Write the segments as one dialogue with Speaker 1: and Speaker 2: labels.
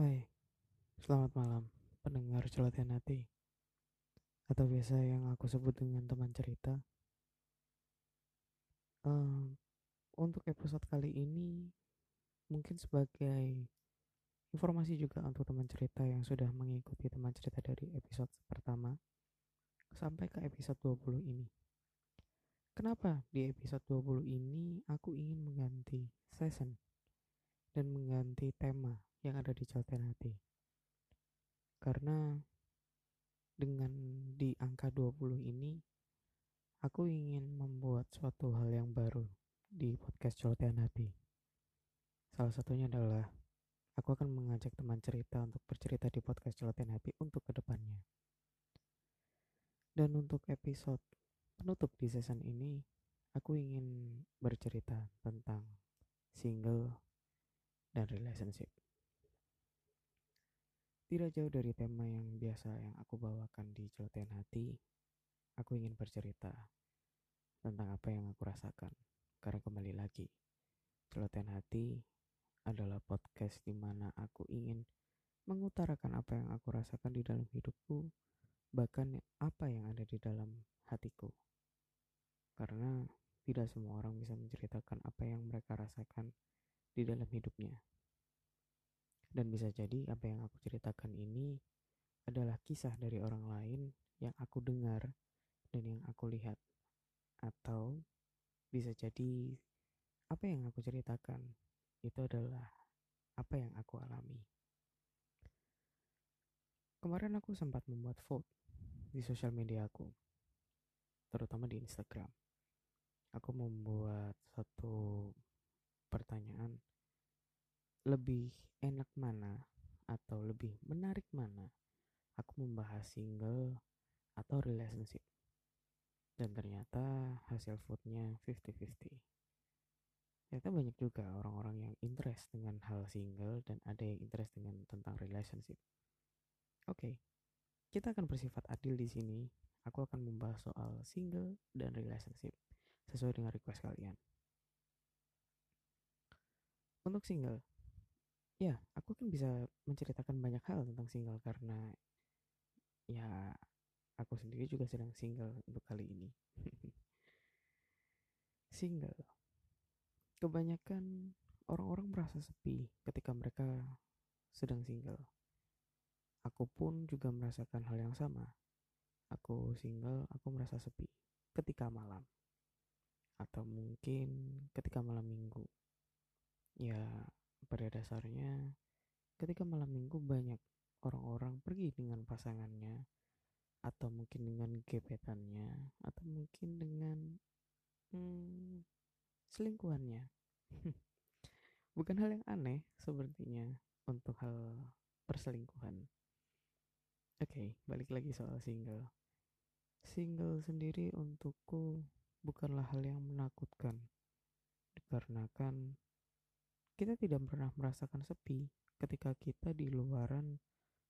Speaker 1: Hai, selamat malam pendengar celotehan hati. Atau biasa yang aku sebut dengan teman cerita. Em, Untuk episode kali ini Mungkin sebagai informasi juga untuk teman cerita yang sudah mengikuti teman cerita dari episode pertama Sampai ke episode 20 ini. Kenapa di episode 20 ini aku ingin mengganti season dan mengganti tema yang ada di celotehan hati karena dengan di angka 20 ini aku ingin membuat suatu hal yang baru di podcast celotehan hati salah satunya adalah aku akan mengajak teman cerita untuk bercerita di podcast celotehan hati untuk ke depannya. Dan untuk episode penutup di season ini aku ingin bercerita tentang single dan relationship tidak jauh dari tema yang biasa yang aku bawakan di celotehan hati, aku ingin bercerita tentang apa yang aku rasakan. Karena kembali lagi, celotehan hati adalah podcast di mana aku ingin mengutarakan apa yang aku rasakan di dalam hidupku, bahkan apa yang ada di dalam hatiku. Karena tidak semua orang bisa menceritakan apa yang mereka rasakan di dalam hidupnya. Dan bisa jadi apa yang aku ceritakan ini adalah kisah dari orang lain yang aku dengar dan yang aku lihat. Atau bisa jadi apa yang aku ceritakan itu adalah apa yang aku alami. Kemarin aku sempat membuat vote di sosial media aku, terutama di Instagram. Aku membuat satu pertanyaan lebih enak mana atau lebih menarik mana? Aku membahas single atau relationship. Dan ternyata hasil vote-nya 50-50 ternyata banyak juga orang-orang yang interest dengan hal single dan ada yang interest dengan tentang relationship. Oke okay. kita akan bersifat adil di sini. Aku akan membahas soal single dan relationship sesuai dengan request kalian. Untuk single ya aku kan bisa menceritakan banyak hal tentang single karena ya aku sendiri juga sedang single untuk kali ini. Single. Kebanyakan orang-orang merasa sepi ketika mereka sedang single. Aku pun juga merasakan hal yang sama. Aku single aku merasa sepi ketika malam. Atau mungkin ketika malam minggu. Ya pada dasarnya, ketika malam minggu banyak orang-orang pergi dengan pasangannya, atau mungkin dengan gebetannya, atau mungkin dengan hmm, selingkuhannya. Bukan hal yang aneh sepertinya untuk hal perselingkuhan. Oke, okay, balik lagi soal single. Single sendiri untukku bukanlah hal yang menakutkan. Dikarenakan kita tidak pernah merasakan sepi ketika kita di luaran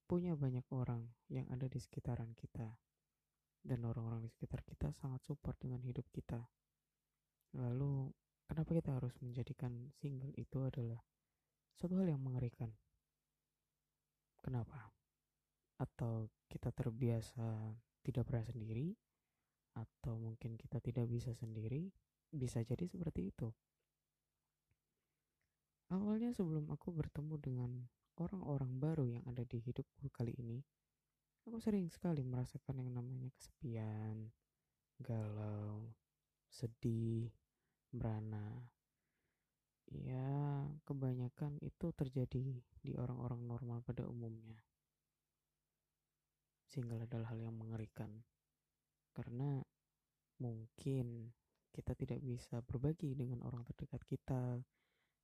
Speaker 1: punya banyak orang yang ada di sekitaran kita. Dan orang-orang di sekitar kita sangat support dengan hidup kita. Lalu, kenapa kita harus menjadikan single itu adalah suatu hal yang mengerikan? Kenapa? Atau kita terbiasa tidak pernah sendiri? Atau mungkin kita tidak bisa sendiri? Bisa jadi seperti itu. Awalnya sebelum aku bertemu dengan orang-orang baru yang ada di hidupku kali ini, aku sering sekali merasakan yang namanya kesepian, galau, sedih, merana. Ya, kebanyakan itu terjadi di orang-orang normal pada umumnya. Single adalah hal yang mengerikan. Karena mungkin kita tidak bisa berbagi dengan orang terdekat kita,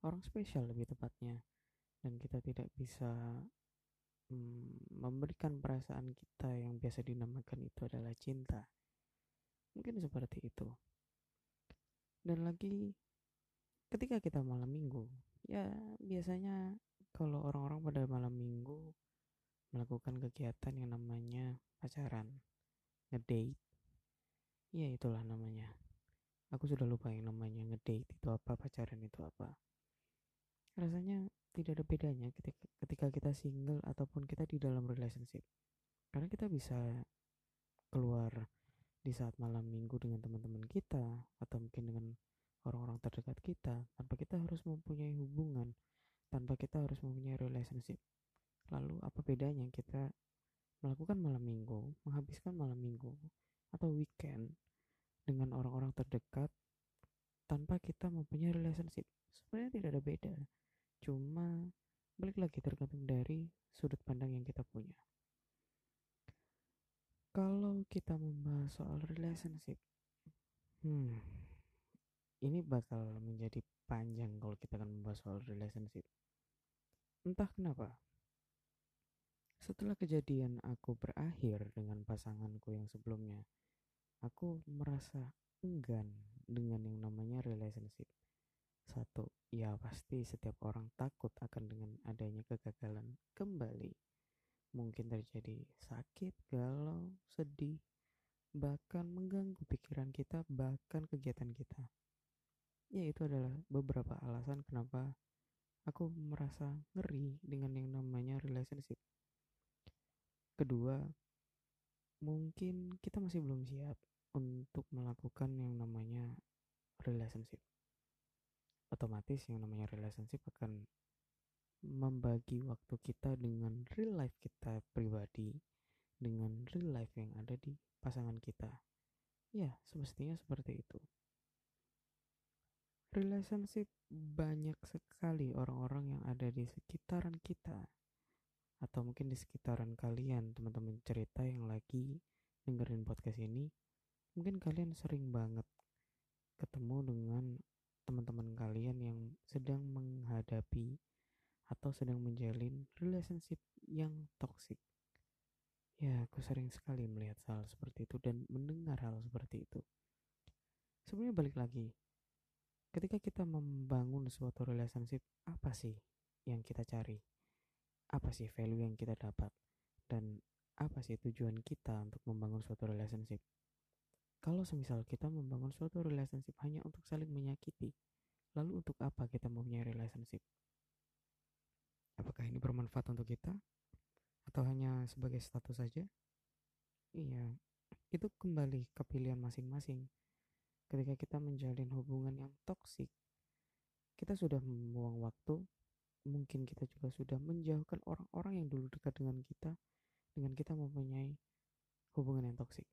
Speaker 1: orang spesial lebih tepatnya. Dan kita tidak bisa mm, memberikan perasaan kita yang biasa dinamakan itu adalah cinta. Mungkin seperti itu. Dan lagi ketika kita malam minggu ya biasanya kalau orang-orang pada malam minggu melakukan kegiatan yang namanya pacaran ngedate. Ya itulah namanya. Aku sudah lupa yang namanya ngedate itu apa pacaran itu apa rasanya tidak ada bedanya ketika, ketika kita single ataupun kita di dalam relationship. Karena kita bisa keluar di saat malam minggu dengan teman-teman kita atau mungkin dengan orang-orang terdekat kita tanpa kita harus mempunyai hubungan tanpa kita harus mempunyai relationship. Lalu apa bedanya kita melakukan malam minggu menghabiskan malam minggu atau weekend dengan orang-orang terdekat tanpa kita mempunyai relationship? Sebenarnya tidak ada beda cuma balik lagi tergantung dari sudut pandang yang kita punya kalau kita membahas soal relationship hmm ini bakal menjadi panjang kalau kita akan membahas soal relationship entah kenapa setelah kejadian aku berakhir dengan pasanganku yang sebelumnya aku merasa enggan dengan yang namanya relationship. Satu, ya pasti setiap orang takut akan dengan adanya kegagalan kembali. Mungkin terjadi sakit, galau, sedih, bahkan mengganggu pikiran kita, bahkan kegiatan kita. Ya itu adalah beberapa alasan kenapa aku merasa ngeri dengan yang namanya relationship. Kedua, mungkin kita masih belum siap untuk melakukan yang namanya relationship. Otomatis yang namanya relationship akan membagi waktu kita dengan real life kita pribadi dengan real life yang ada di pasangan kita. Ya, semestinya seperti itu. Relationship banyak sekali orang-orang yang ada di sekitaran kita atau mungkin di sekitaran kalian teman-teman cerita yang lagi dengerin podcast ini mungkin kalian sering banget ketemu dengan teman-teman sedang menghadapi atau sedang menjalin relationship yang toxic. Ya aku sering sekali melihat hal seperti itu dan mendengar hal seperti itu. Sebenarnya balik lagi ketika kita membangun suatu relationship apa sih yang kita cari? Apa sih value yang kita dapat? Dan apa sih tujuan kita untuk membangun suatu relationship? Kalau semisal kita membangun suatu relationship hanya untuk saling menyakiti lalu untuk apa kita mempunyai relationship apakah ini bermanfaat untuk kita atau hanya sebagai status saja iya itu kembali ke pilihan masing-masing ketika kita menjalin hubungan yang toksik kita sudah membuang waktu mungkin kita juga sudah menjauhkan orang-orang yang dulu dekat dengan kita dengan kita mempunyai hubungan yang toksik.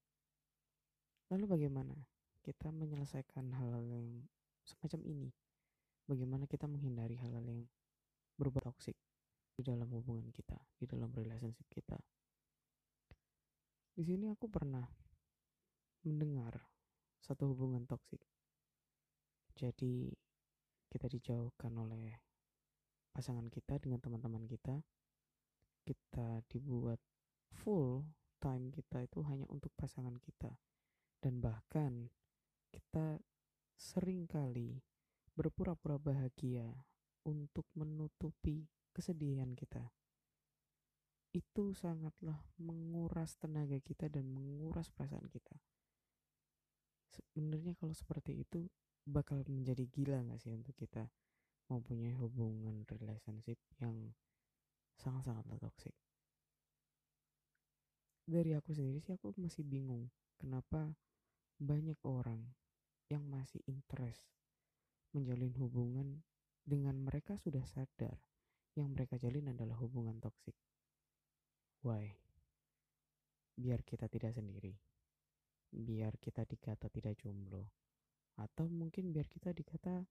Speaker 1: Lalu bagaimana kita menyelesaikan hal-hal yang semacam ini? Bagaimana kita menghindari hal-hal yang berubah toksik di dalam hubungan kita, di dalam relationship kita? Di sini aku pernah mendengar satu hubungan toksik. Jadi kita dijauhkan oleh pasangan kita dengan teman-teman kita kita dibuat full time kita itu hanya untuk pasangan kita dan bahkan kita sering kali berpura-pura bahagia untuk menutupi kesedihan kita itu sangatlah menguras tenaga kita dan menguras perasaan kita sebenarnya kalau seperti itu bakal menjadi gila nggak sih untuk kita mempunyai hubungan relationship yang sangat-sangat toxic. Dari aku sendiri sih aku masih bingung kenapa banyak orang yang masih interest menjalin hubungan dengan mereka sudah sadar yang mereka jalin adalah hubungan toksik. Why? Biar kita tidak sendiri. Biar kita dikata tidak jomblo. Atau mungkin biar kita dikata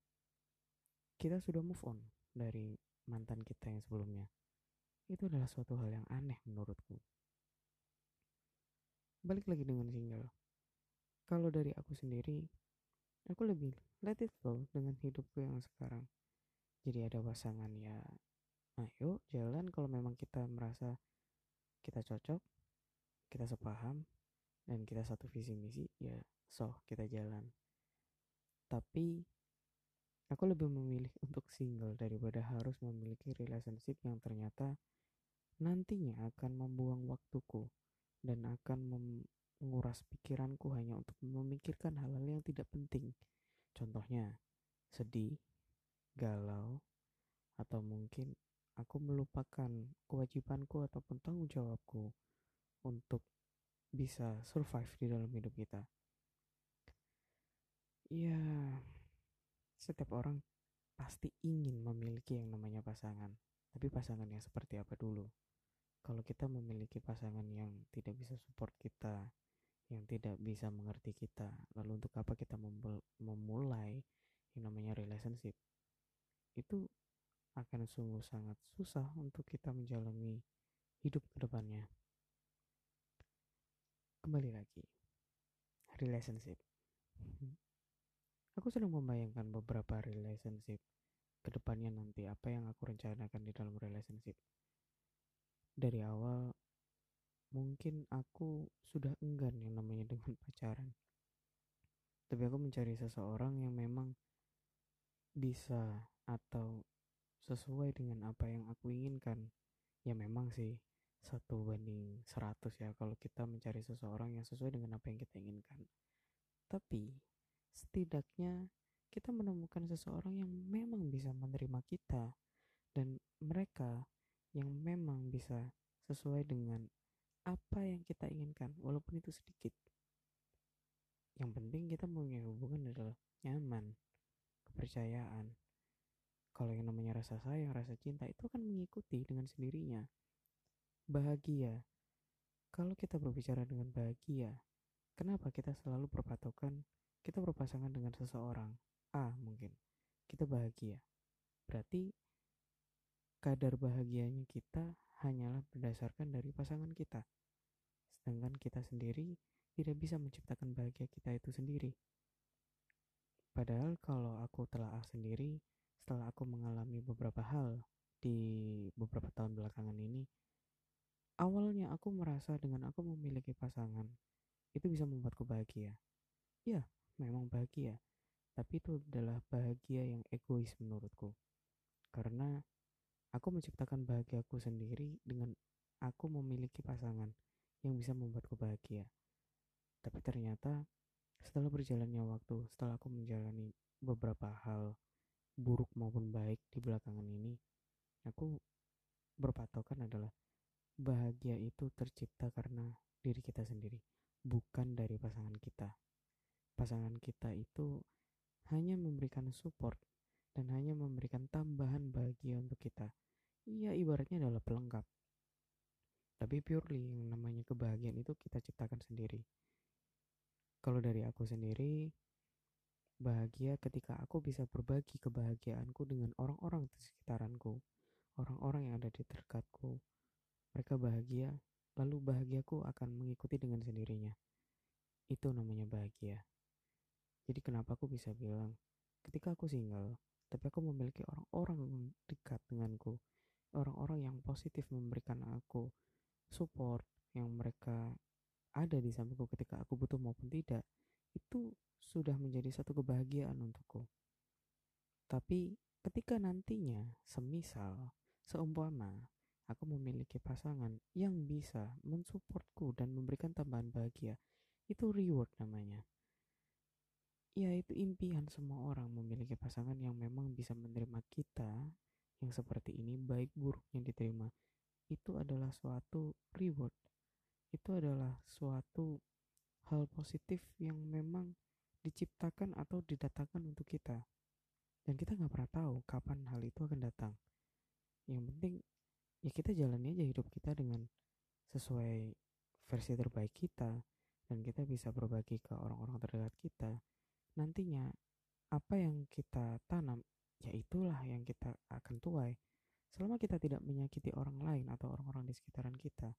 Speaker 1: kita sudah move on dari mantan kita yang sebelumnya. Itu adalah suatu hal yang aneh menurutku. Balik lagi dengan single. Kalau dari aku sendiri, aku lebih let it flow dengan hidupku yang sekarang. Jadi ada pasangan ya, ayo jalan kalau memang kita merasa kita cocok, kita sepaham, dan kita satu visi misi, ya so kita jalan. Tapi Aku lebih memilih untuk single daripada harus memiliki relationship yang ternyata nantinya akan membuang waktuku dan akan menguras pikiranku hanya untuk memikirkan hal-hal yang tidak penting. Contohnya, sedih, galau, atau mungkin aku melupakan kewajibanku ataupun tanggung jawabku untuk bisa survive di dalam hidup kita. Ya, setiap orang pasti ingin memiliki yang namanya pasangan. Tapi pasangan yang seperti apa dulu? Kalau kita memiliki pasangan yang tidak bisa support kita, yang tidak bisa mengerti kita, lalu untuk apa kita memulai yang namanya relationship? Itu akan sungguh sangat susah untuk kita menjalani hidup ke depannya. Kembali lagi, relationship. Aku sedang membayangkan beberapa relationship ke depannya nanti apa yang aku rencanakan di dalam relationship. Dari awal mungkin aku sudah enggan yang namanya dengan pacaran. Tapi aku mencari seseorang yang memang bisa atau sesuai dengan apa yang aku inginkan. Ya memang sih satu banding seratus ya kalau kita mencari seseorang yang sesuai dengan apa yang kita inginkan. Tapi setidaknya kita menemukan seseorang yang memang bisa menerima kita dan mereka yang memang bisa sesuai dengan apa yang kita inginkan walaupun itu sedikit. Yang penting kita punya hubungan adalah nyaman, kepercayaan, kalau yang namanya rasa sayang, rasa cinta itu akan mengikuti dengan sendirinya. Bahagia. Kalau kita berbicara dengan bahagia, kenapa kita selalu berpatokan kita berpasangan dengan seseorang? A mungkin. Kita bahagia. Berarti kadar bahagianya kita hanyalah berdasarkan dari pasangan kita. Sedangkan kita sendiri tidak bisa menciptakan bahagia kita itu sendiri. Padahal kalau aku telah sendiri, setelah aku mengalami beberapa hal di beberapa tahun belakangan ini, awalnya aku merasa dengan aku memiliki pasangan, itu bisa membuatku bahagia. Ya, memang bahagia, tapi itu adalah bahagia yang egois menurutku. Karena aku menciptakan bahagiaku sendiri dengan aku memiliki pasangan yang bisa membuatku bahagia. Tapi ternyata setelah berjalannya waktu, setelah aku menjalani beberapa hal buruk maupun baik di belakangan ini, aku berpatokan adalah bahagia itu tercipta karena diri kita sendiri, bukan dari pasangan kita. Pasangan kita itu hanya memberikan support dan hanya memberikan tambahan bahagia untuk kita. Iya, ibaratnya adalah pelengkap. Tapi purely yang namanya kebahagiaan itu kita ciptakan sendiri. Kalau dari aku sendiri, Bahagia ketika aku bisa berbagi kebahagiaanku dengan orang-orang di sekitaranku, orang-orang yang ada di dekatku. Mereka bahagia, lalu bahagiaku akan mengikuti dengan sendirinya. Itu namanya bahagia. Jadi kenapa aku bisa bilang, ketika aku single, tapi aku memiliki orang-orang dekat denganku, orang-orang yang positif memberikan aku support, yang mereka ada di sampingku ketika aku butuh maupun tidak, itu sudah menjadi satu kebahagiaan untukku. Tapi ketika nantinya, semisal, seumpama aku memiliki pasangan yang bisa mensupportku dan memberikan tambahan bahagia, itu reward namanya. Ya itu impian semua orang memiliki pasangan yang memang bisa menerima kita yang seperti ini baik buruk yang diterima. Itu adalah suatu reward. Itu adalah suatu hal positif yang memang diciptakan atau didatangkan untuk kita. Dan kita nggak pernah tahu kapan hal itu akan datang. Yang penting ya kita jalani aja hidup kita dengan sesuai versi terbaik kita dan kita bisa berbagi ke orang-orang terdekat kita. Nantinya apa yang kita tanam ya itulah yang kita akan tuai. Selama kita tidak menyakiti orang lain atau orang-orang di sekitaran kita,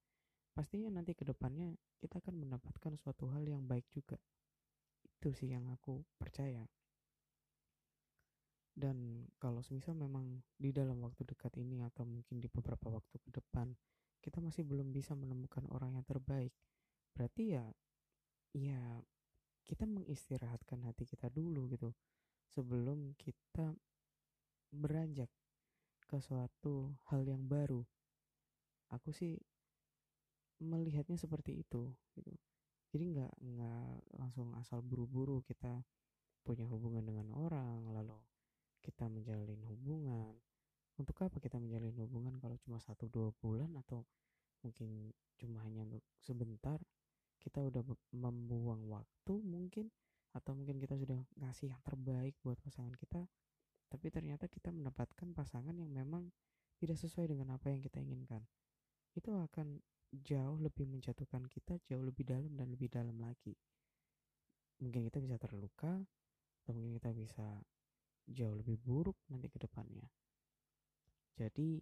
Speaker 1: pastinya nanti ke depannya kita akan mendapatkan suatu hal yang baik juga. Itu sih yang aku percaya. Dan kalau semisal memang di dalam waktu dekat ini atau mungkin di beberapa waktu ke depan kita masih belum bisa menemukan orang yang terbaik berarti ya ya kita mengistirahatkan hati kita dulu gitu sebelum kita beranjak ke suatu hal yang baru. Aku sih melihatnya seperti itu gitu. Jadi nggak nggak langsung asal buru-buru kita punya hubungan dengan orang lalu kita menjalin hubungan. Untuk apa kita menjalin hubungan kalau cuma satu dua bulan atau mungkin cuma hanya untuk sebentar? Kita udah membuang waktu mungkin atau mungkin kita sudah ngasih yang terbaik buat pasangan kita tapi ternyata kita mendapatkan pasangan yang memang tidak sesuai dengan apa yang kita inginkan. Itu akan jauh lebih menjatuhkan kita jauh lebih dalam dan lebih dalam lagi. Mungkin kita bisa terluka atau mungkin kita bisa jauh lebih buruk nanti ke depannya. Jadi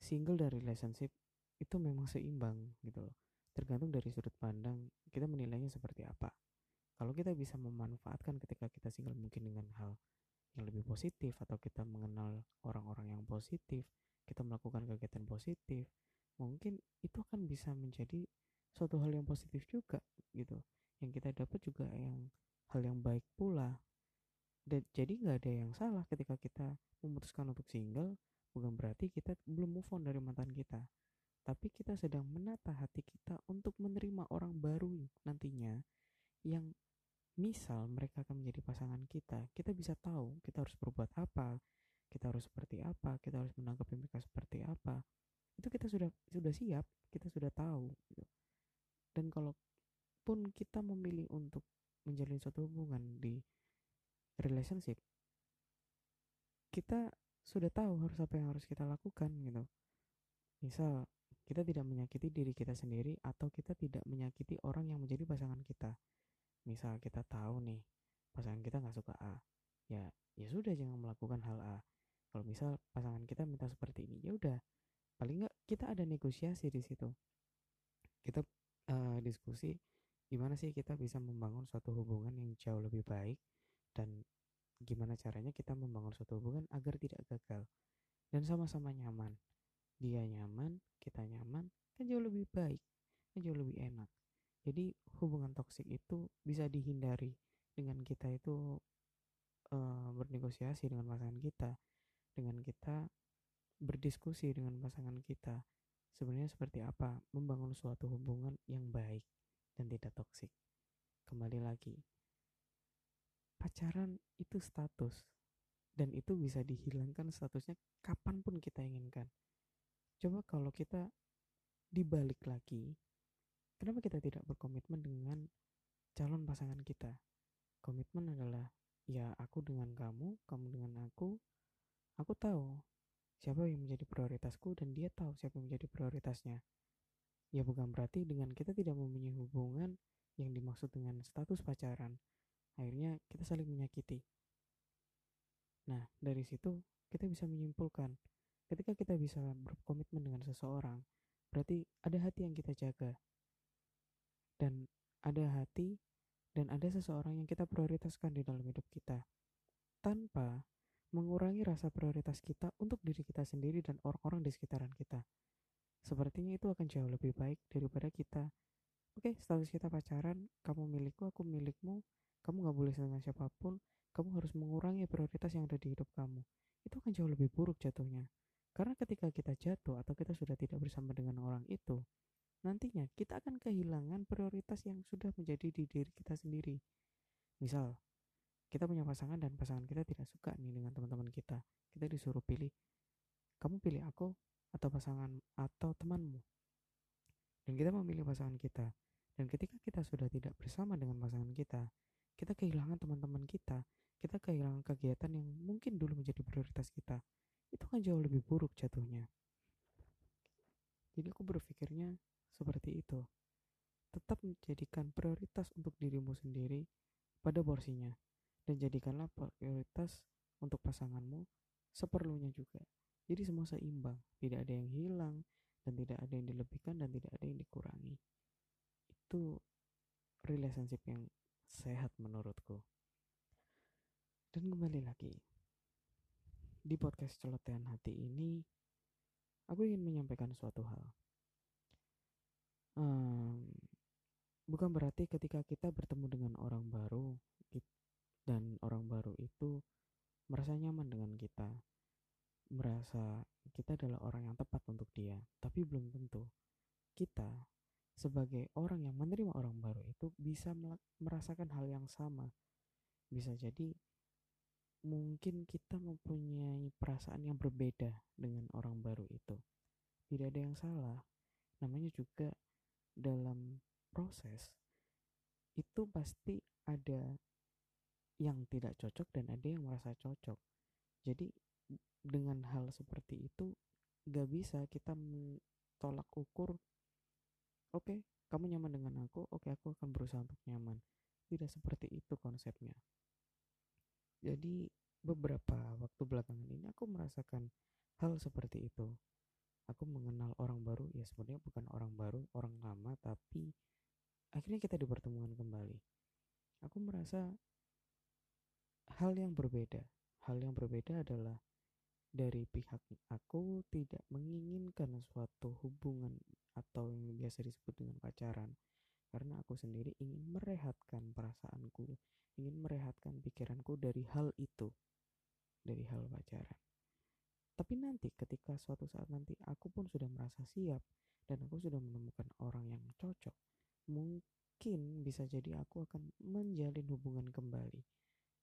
Speaker 1: single dan relationship itu memang seimbang gitu loh. Tergantung dari sudut pandang kita menilainya seperti apa. Kalau kita bisa memanfaatkan ketika kita single mungkin dengan hal yang lebih positif atau kita mengenal orang-orang yang positif, kita melakukan kegiatan positif, mungkin itu akan bisa menjadi suatu hal yang positif juga gitu. Yang kita dapat juga yang hal yang baik pula. Dan jadi nggak ada yang salah ketika kita memutuskan untuk single, bukan berarti kita belum move on dari mantan kita. Tapi kita sedang menata hati kita untuk menerima orang baru nantinya yang misal mereka akan menjadi pasangan kita, kita bisa tahu kita harus berbuat apa, kita harus seperti apa, kita harus menanggapi mereka seperti apa. Itu kita sudah sudah siap, kita sudah tahu. Gitu. Dan kalaupun kita memilih untuk menjalin suatu hubungan di relationship, kita sudah tahu harus apa yang harus kita lakukan gitu. Misal kita tidak menyakiti diri kita sendiri atau kita tidak menyakiti orang yang menjadi pasangan kita misal kita tahu nih pasangan kita nggak suka A ya ya sudah jangan melakukan hal A. Kalau misal pasangan kita minta seperti ini ya udah. Paling nggak kita ada negosiasi di situ. Kita uh, diskusi gimana sih kita bisa membangun suatu hubungan yang jauh lebih baik dan gimana caranya kita membangun suatu hubungan agar tidak gagal. Dan sama-sama nyaman. Dia nyaman kita nyaman kan jauh lebih baik kan jauh lebih enak jadi hubungan toksik itu bisa dihindari dengan kita itu uh, bernegosiasi dengan pasangan kita dengan kita berdiskusi dengan pasangan kita. Sebenarnya seperti apa? Membangun suatu hubungan yang baik dan tidak toksik. Kembali lagi pacaran itu status dan itu bisa dihilangkan statusnya kapan pun kita inginkan. Coba kalau kita dibalik lagi Kenapa kita tidak berkomitmen dengan calon pasangan kita? Komitmen adalah ya aku dengan kamu, kamu dengan aku. Aku tahu siapa yang menjadi prioritasku dan dia tahu siapa yang menjadi prioritasnya. Ya bukan berarti dengan kita tidak mempunyai hubungan yang dimaksud dengan status pacaran. Akhirnya kita saling menyakiti. Nah, dari situ kita bisa menyimpulkan ketika kita bisa berkomitmen dengan seseorang, berarti ada hati yang kita jaga, dan ada hati dan ada seseorang yang kita prioritaskan di dalam hidup kita tanpa mengurangi rasa prioritas kita untuk diri kita sendiri dan orang-orang di sekitaran kita. Sepertinya itu akan jauh lebih baik daripada kita. Oke, okay, status kita pacaran, kamu milikku, aku milikmu, kamu gak boleh dengan siapa pun, kamu harus mengurangi prioritas yang ada di hidup kamu. Itu akan jauh lebih buruk jatuhnya. Karena ketika kita jatuh atau kita sudah tidak bersama dengan orang itu, nantinya kita akan kehilangan prioritas yang sudah menjadi di diri kita sendiri. Misal, kita punya pasangan dan pasangan kita tidak suka nih dengan teman-teman kita. Kita disuruh pilih, kamu pilih aku atau pasangan atau temanmu. Dan kita memilih pasangan kita. Dan ketika kita sudah tidak bersama dengan pasangan kita, kita kehilangan teman-teman kita, kita kehilangan kegiatan yang mungkin dulu menjadi prioritas kita. Itu kan jauh lebih buruk jatuhnya. Jadi aku berpikirnya seperti itu. Tetap menjadikan prioritas untuk dirimu sendiri pada porsinya dan jadikanlah prioritas untuk pasanganmu seperlunya juga. Jadi semua seimbang, tidak ada yang hilang dan tidak ada yang dilebihkan dan tidak ada yang dikurangi. Itu relationship yang sehat menurutku. Dan kembali lagi, di podcast celotehan hati ini, aku ingin menyampaikan suatu hal um, bukan berarti ketika kita bertemu dengan orang baru dan orang baru itu merasa nyaman dengan kita merasa kita adalah orang yang tepat untuk dia tapi belum tentu kita sebagai orang yang menerima orang baru itu bisa merasakan hal yang sama bisa jadi mungkin kita mempunyai perasaan yang berbeda dengan orang baru itu. Tidak ada yang salah. Namanya juga dalam proses itu pasti ada yang tidak cocok dan ada yang merasa cocok. Jadi dengan hal seperti itu gak bisa kita tolak ukur oke okay, kamu nyaman dengan aku oke okay, aku akan berusaha untuk nyaman. Tidak seperti itu konsepnya. Jadi beberapa waktu belakangan ini aku merasakan hal seperti itu aku mengenal orang baru ya sebenarnya bukan orang baru orang lama tapi akhirnya kita dipertemukan kembali. Aku merasa hal yang berbeda. Hal yang berbeda adalah dari pihak aku tidak menginginkan suatu hubungan atau yang biasa disebut dengan pacaran. Karena aku sendiri ingin merehatkan perasaanku ingin merehatkan pikiranku dari hal itu dari hal pacaran tapi nanti ketika suatu saat nanti aku pun sudah merasa siap dan aku sudah menemukan orang yang cocok mungkin bisa jadi aku akan menjalin hubungan kembali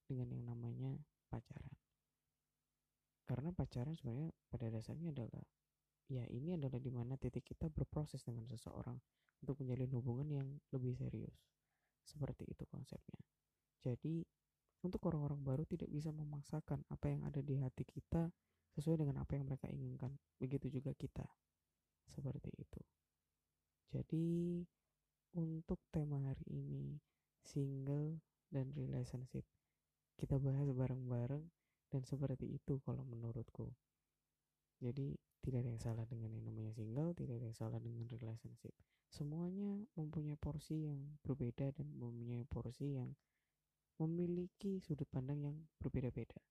Speaker 1: dengan yang namanya pacaran. Karena pacaran sebenarnya pada dasarnya adalah ya ini adalah di mana titik kita berproses dengan seseorang untuk menjalin hubungan yang lebih serius. Seperti itu konsepnya. Jadi untuk orang-orang baru tidak bisa memaksakan apa yang ada di hati kita sesuai dengan apa yang mereka inginkan. Begitu juga kita. Seperti itu. Jadi untuk tema hari ini single dan relationship kita bahas bareng-bareng dan seperti itu kalau menurutku. Jadi tidak ada yang salah dengan yang namanya single tidak ada yang salah dengan relationship. Semuanya mempunyai porsi yang berbeda dan mempunyai porsi yang memiliki sudut pandang yang berbeda-beda.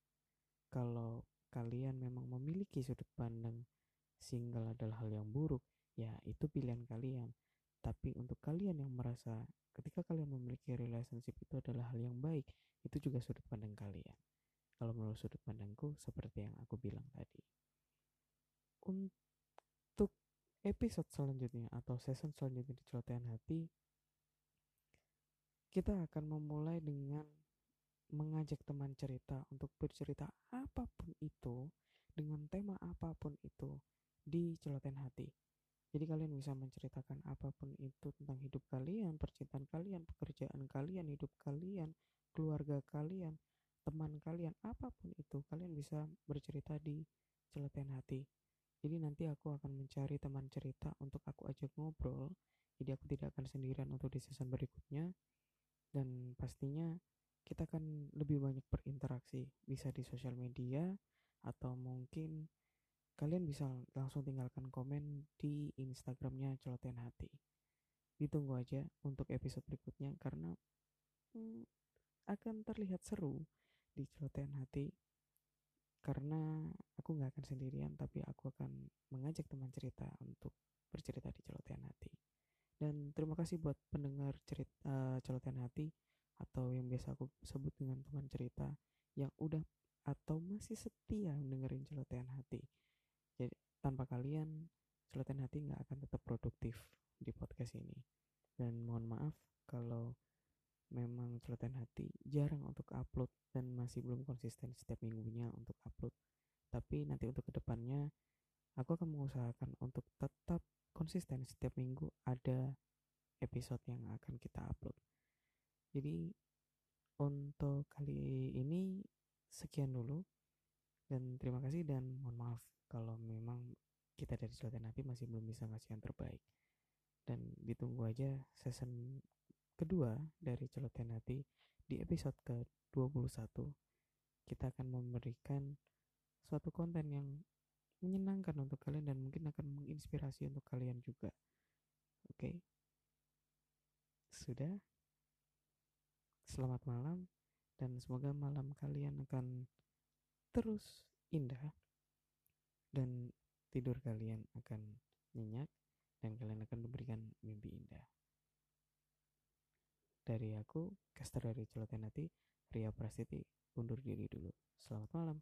Speaker 1: Kalau kalian memang memiliki sudut pandang single adalah hal yang buruk ya itu pilihan kalian tapi untuk kalian yang merasa ketika kalian memiliki relationship itu adalah hal yang baik itu juga sudut pandang kalian kalau menurut sudut pandangku seperti yang aku bilang tadi. Untuk episode selanjutnya atau season selanjutnya di celotehan hati, kita akan memulai dengan mengajak teman cerita untuk bercerita apa pun itu dengan tema apa pun itu di celotehan hati. Jadi kalian bisa menceritakan apa pun itu tentang hidup kalian, percintaan kalian, pekerjaan kalian, hidup kalian, keluarga kalian, teman kalian apa pun itu kalian bisa bercerita di celotehan hati. Jadi nanti aku akan mencari teman cerita untuk aku ajak ngobrol. Jadi aku tidak akan sendirian untuk di season berikutnya. Dan pastinya kita akan lebih banyak berinteraksi bisa di sosial media atau mungkin kalian bisa langsung tinggalkan komen di instagramnya celotehan hati. Ditunggu aja untuk episode berikutnya karena hmm, akan terlihat seru di celotehan hati. Karena aku nggak akan sendirian tapi aku akan mengajak teman cerita untuk bercerita di celotehan hati. Dan terima kasih buat pendengar cerita uh, celotehan hati atau yang biasa aku sebut dengan teman cerita yang udah atau masih setia mendengarin celotehan hati. Jadi tanpa kalian celotehan hati nggak akan tetap produktif di podcast ini. Dan mohon maaf kalau memang celotehan hati jarang untuk upload dan masih belum konsisten setiap minggunya untuk upload. Tapi nanti untuk ke depannya aku akan mengusahakan untuk tetap konsisten setiap minggu ada episode yang akan kita upload jadi untuk kali ini sekian dulu dan terima kasih dan mohon maaf kalau memang kita dari celotehan hati masih belum bisa ngasih yang terbaik dan ditunggu aja season kedua dari celotehan hati di episode ke-21 kita akan memberikan suatu konten yang menyenangkan untuk kalian dan mungkin akan menginspirasi untuk kalian juga. Oke. Okay? Sudah. Selamat malam dan semoga malam kalian akan terus indah dan tidur kalian akan nyenyak dan kalian akan memberikan mimpi indah. Dari aku, caster dari Celotehan Hati, Ria Prastiti, undur diri dulu. Selamat malam.